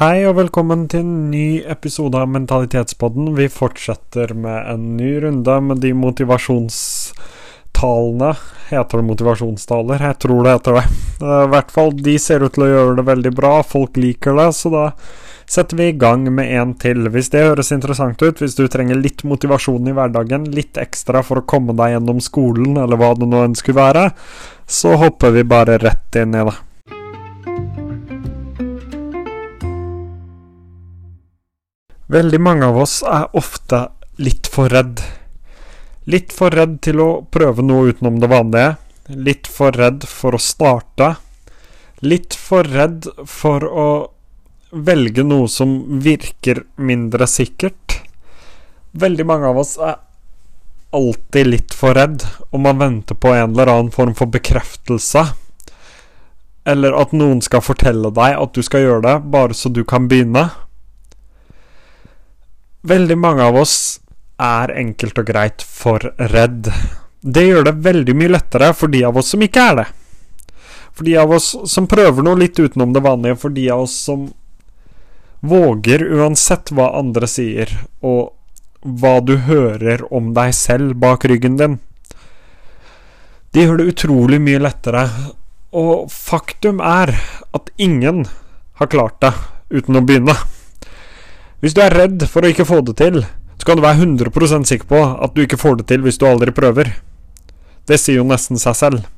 Hei og velkommen til en ny episode av Mentalitetspodden. Vi fortsetter med en ny runde med de motivasjonstalene. Heter det motivasjonstaler? Jeg tror det heter det. Eh, I hvert fall, de ser ut til å gjøre det veldig bra. Folk liker det, så da setter vi i gang med en til. Hvis det høres interessant ut, hvis du trenger litt motivasjon i hverdagen, litt ekstra for å komme deg gjennom skolen, eller hva det nå enn skulle være, så hopper vi bare rett inn i det. Veldig mange av oss er ofte litt for redd. Litt for redd til å prøve noe utenom det vanlige. Litt for redd for å starte. Litt for redd for å velge noe som virker mindre sikkert. Veldig mange av oss er alltid litt for redd, og man venter på en eller annen form for bekreftelse. Eller at noen skal fortelle deg at du skal gjøre det, bare så du kan begynne. Veldig mange av oss er enkelt og greit for redd. Det gjør det veldig mye lettere for de av oss som ikke er det. For de av oss som prøver noe litt utenom det vanlige, for de av oss som våger uansett hva andre sier, og hva du hører om deg selv bak ryggen din. De gjør det utrolig mye lettere, og faktum er at ingen har klart det uten å begynne. Hvis du er redd for å ikke få det til, så kan du være 100% sikker på at du ikke får det til hvis du aldri prøver. Det sier jo nesten seg selv.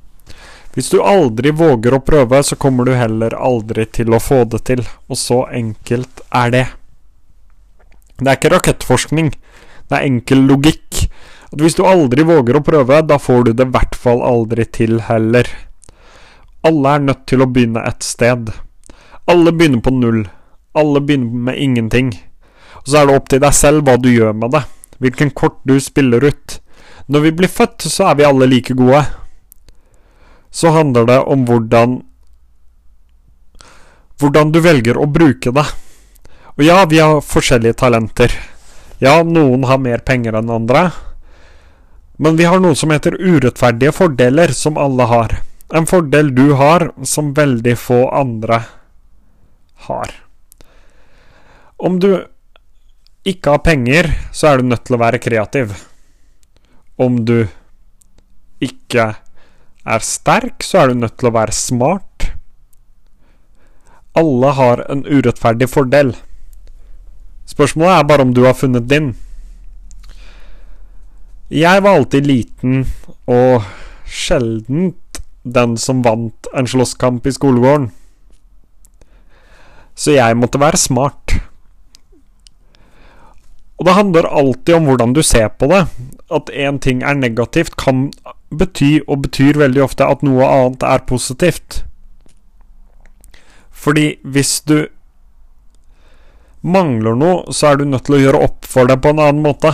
Hvis du aldri våger å prøve, så kommer du heller aldri til å få det til. Og så enkelt er det. Det er ikke rakettforskning. Det er enkel logikk. At hvis du aldri våger å prøve, da får du det i hvert fall aldri til heller. Alle er nødt til å begynne et sted. Alle begynner på null. Alle begynner med ingenting. Og så er det opp til deg selv hva du gjør med det. Hvilken kort du spiller ut. Når vi blir født, så er vi alle like gode. Så handler det om hvordan Hvordan du velger å bruke det. Og ja, vi har forskjellige talenter. Ja, noen har mer penger enn andre. Men vi har noe som heter urettferdige fordeler, som alle har. En fordel du har, som veldig få andre har. Om du ikke har penger, så er du nødt til å være kreativ. Om du ikke er sterk, så er du nødt til å være smart. Alle har en urettferdig fordel. Spørsmålet er bare om du har funnet din. Jeg var alltid liten og sjeldent den som vant en slåsskamp i skolegården. Så jeg måtte være smart. Og det handler alltid om hvordan du ser på det. At én ting er negativt, kan bety, og betyr veldig ofte, at noe annet er positivt. Fordi hvis du mangler noe, så er du nødt til å gjøre opp for det på en annen måte.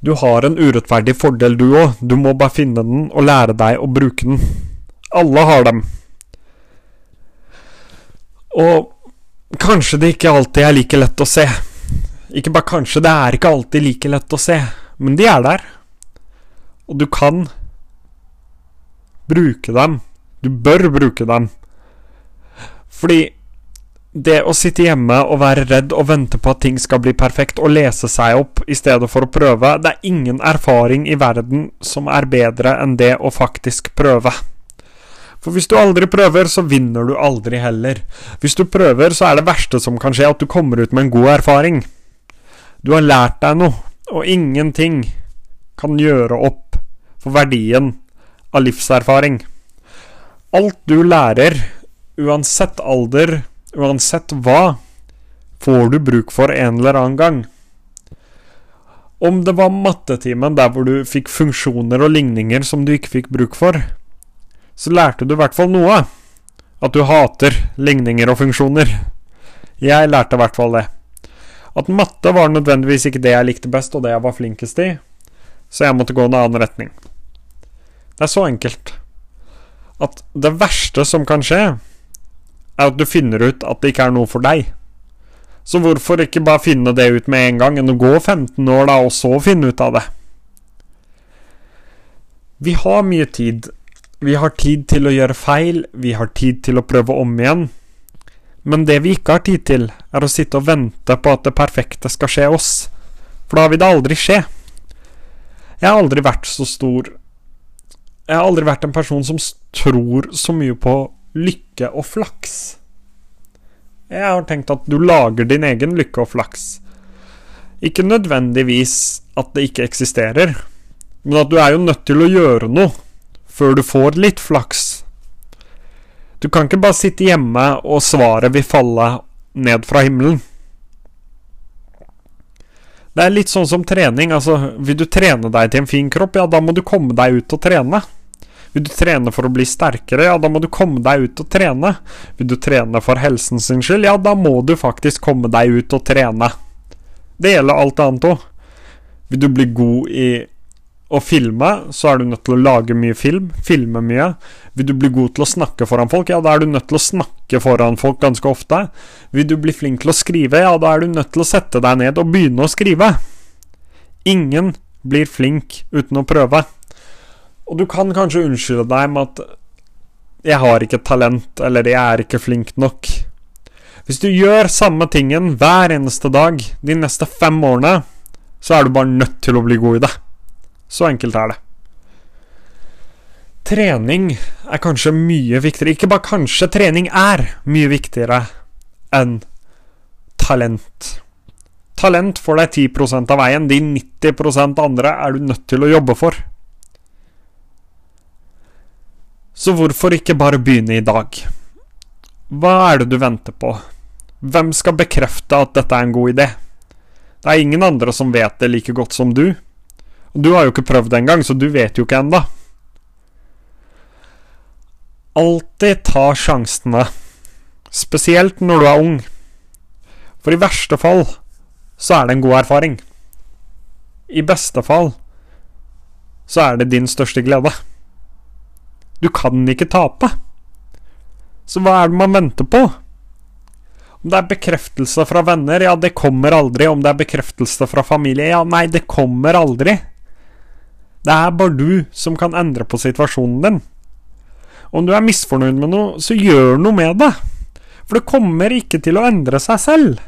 Du har en urettferdig fordel, du òg. Du må bare finne den og lære deg å bruke den. Alle har dem. Og kanskje det ikke alltid er like lett å se. Ikke bare kanskje, det er ikke alltid like lett å se, men de er der. Og du kan bruke dem. Du bør bruke dem. Fordi det å sitte hjemme og være redd og vente på at ting skal bli perfekt, og lese seg opp i stedet for å prøve, det er ingen erfaring i verden som er bedre enn det å faktisk prøve. For hvis du aldri prøver, så vinner du aldri heller. Hvis du prøver, så er det verste som kan skje, at du kommer ut med en god erfaring. Du har lært deg noe, og ingenting kan gjøre opp for verdien av livserfaring. Alt du lærer, uansett alder, uansett hva, får du bruk for en eller annen gang. Om det var mattetimen der hvor du fikk funksjoner og ligninger som du ikke fikk bruk for, så lærte du i hvert fall noe. At du hater ligninger og funksjoner. Jeg lærte i hvert fall det. At matte var nødvendigvis ikke det jeg likte best, og det jeg var flinkest i, så jeg måtte gå en annen retning. Det er så enkelt. At det verste som kan skje, er at du finner ut at det ikke er noe for deg. Så hvorfor ikke bare finne det ut med en gang, enn å gå 15 år da, og så finne ut av det? Vi har mye tid. Vi har tid til å gjøre feil, vi har tid til å prøve om igjen. Men det vi ikke har tid til, er å sitte og vente på at det perfekte skal skje oss. For da vil det aldri skje. Jeg har aldri vært så stor Jeg har aldri vært en person som tror så mye på lykke og flaks. Jeg har tenkt at du lager din egen lykke og flaks. Ikke nødvendigvis at det ikke eksisterer, men at du er jo nødt til å gjøre noe før du får litt flaks. Du kan ikke bare sitte hjemme og svaret vil falle ned fra himmelen. Det er litt sånn som trening. altså Vil du trene deg til en fin kropp, ja, da må du komme deg ut og trene. Vil du trene for å bli sterkere, ja, da må du komme deg ut og trene. Vil du trene for helsen sin skyld, ja, da må du faktisk komme deg ut og trene. Det gjelder alt annet òg. Vil du bli god i å filme, så er du nødt til å lage mye film, filme mye. Vil du bli god til å snakke foran folk, ja, da er du nødt til å snakke foran folk ganske ofte. Vil du bli flink til å skrive, ja, da er du nødt til å sette deg ned og begynne å skrive. Ingen blir flink uten å prøve. Og du kan kanskje unnskylde deg med at 'jeg har ikke talent', eller 'jeg er ikke flink nok'. Hvis du gjør samme tingen hver eneste dag de neste fem årene, så er du bare nødt til å bli god i det. Så enkelt er det. Trening er kanskje mye viktigere. Ikke bare kanskje, trening er mye viktigere enn talent. Talent får deg 10% av veien. De 90% andre er du nødt til å jobbe for. Så hvorfor ikke bare begynne i dag? Hva er det du venter på? Hvem skal bekrefte at dette er en god idé? Det er ingen andre som vet det like godt som du. Du har jo ikke prøvd det engang, så du vet jo ikke ennå. Alltid ta sjansene, spesielt når du er ung. For i verste fall så er det en god erfaring. I beste fall så er det din største glede. Du kan ikke tape. Så hva er det man venter på? Om det er bekreftelse fra venner, ja, det kommer aldri. Om det er bekreftelse fra familie, ja, nei, det kommer aldri. Det er bare du som kan endre på situasjonen din. Om du er misfornøyd med noe, så gjør noe med det. For det kommer ikke til å endre seg selv.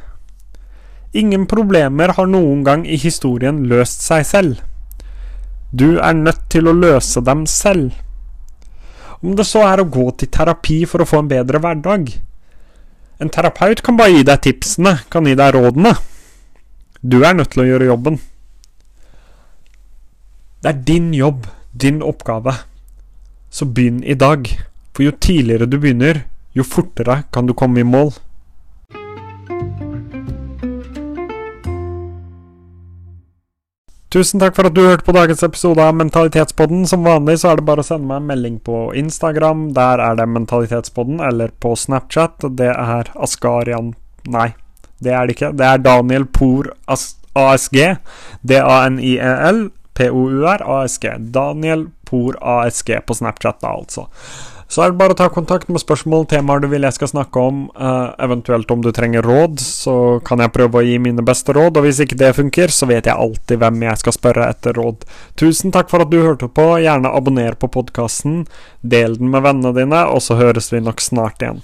Ingen problemer har noen gang i historien løst seg selv. Du er nødt til å løse dem selv. Om det så er å gå til terapi for å få en bedre hverdag. En terapeut kan bare gi deg tipsene, kan gi deg rådene. Du er nødt til å gjøre jobben. Det er din jobb, din oppgave. Så begynn i dag. For jo tidligere du begynner, jo fortere kan du komme i mål. Tusen takk for at du hørte på dagens episode av Mentalitetspodden. Som vanlig så er det bare å sende meg en melding på Instagram. Der er det Mentalitetspodden. Eller på Snapchat. Det er Askarian Nei, det er det ikke. Det er Daniel Por ASG. D-A-N-I-E-L. P-O-U-R ASG. Daniel Por ASG på Snapchat, da, altså. Så er det bare å ta kontakt med spørsmål, temaer du vil jeg skal snakke om, uh, eventuelt om du trenger råd, så kan jeg prøve å gi mine beste råd, og hvis ikke det funker, så vet jeg alltid hvem jeg skal spørre etter råd. Tusen takk for at du hørte på, gjerne abonner på podkasten, del den med vennene dine, og så høres vi nok snart igjen.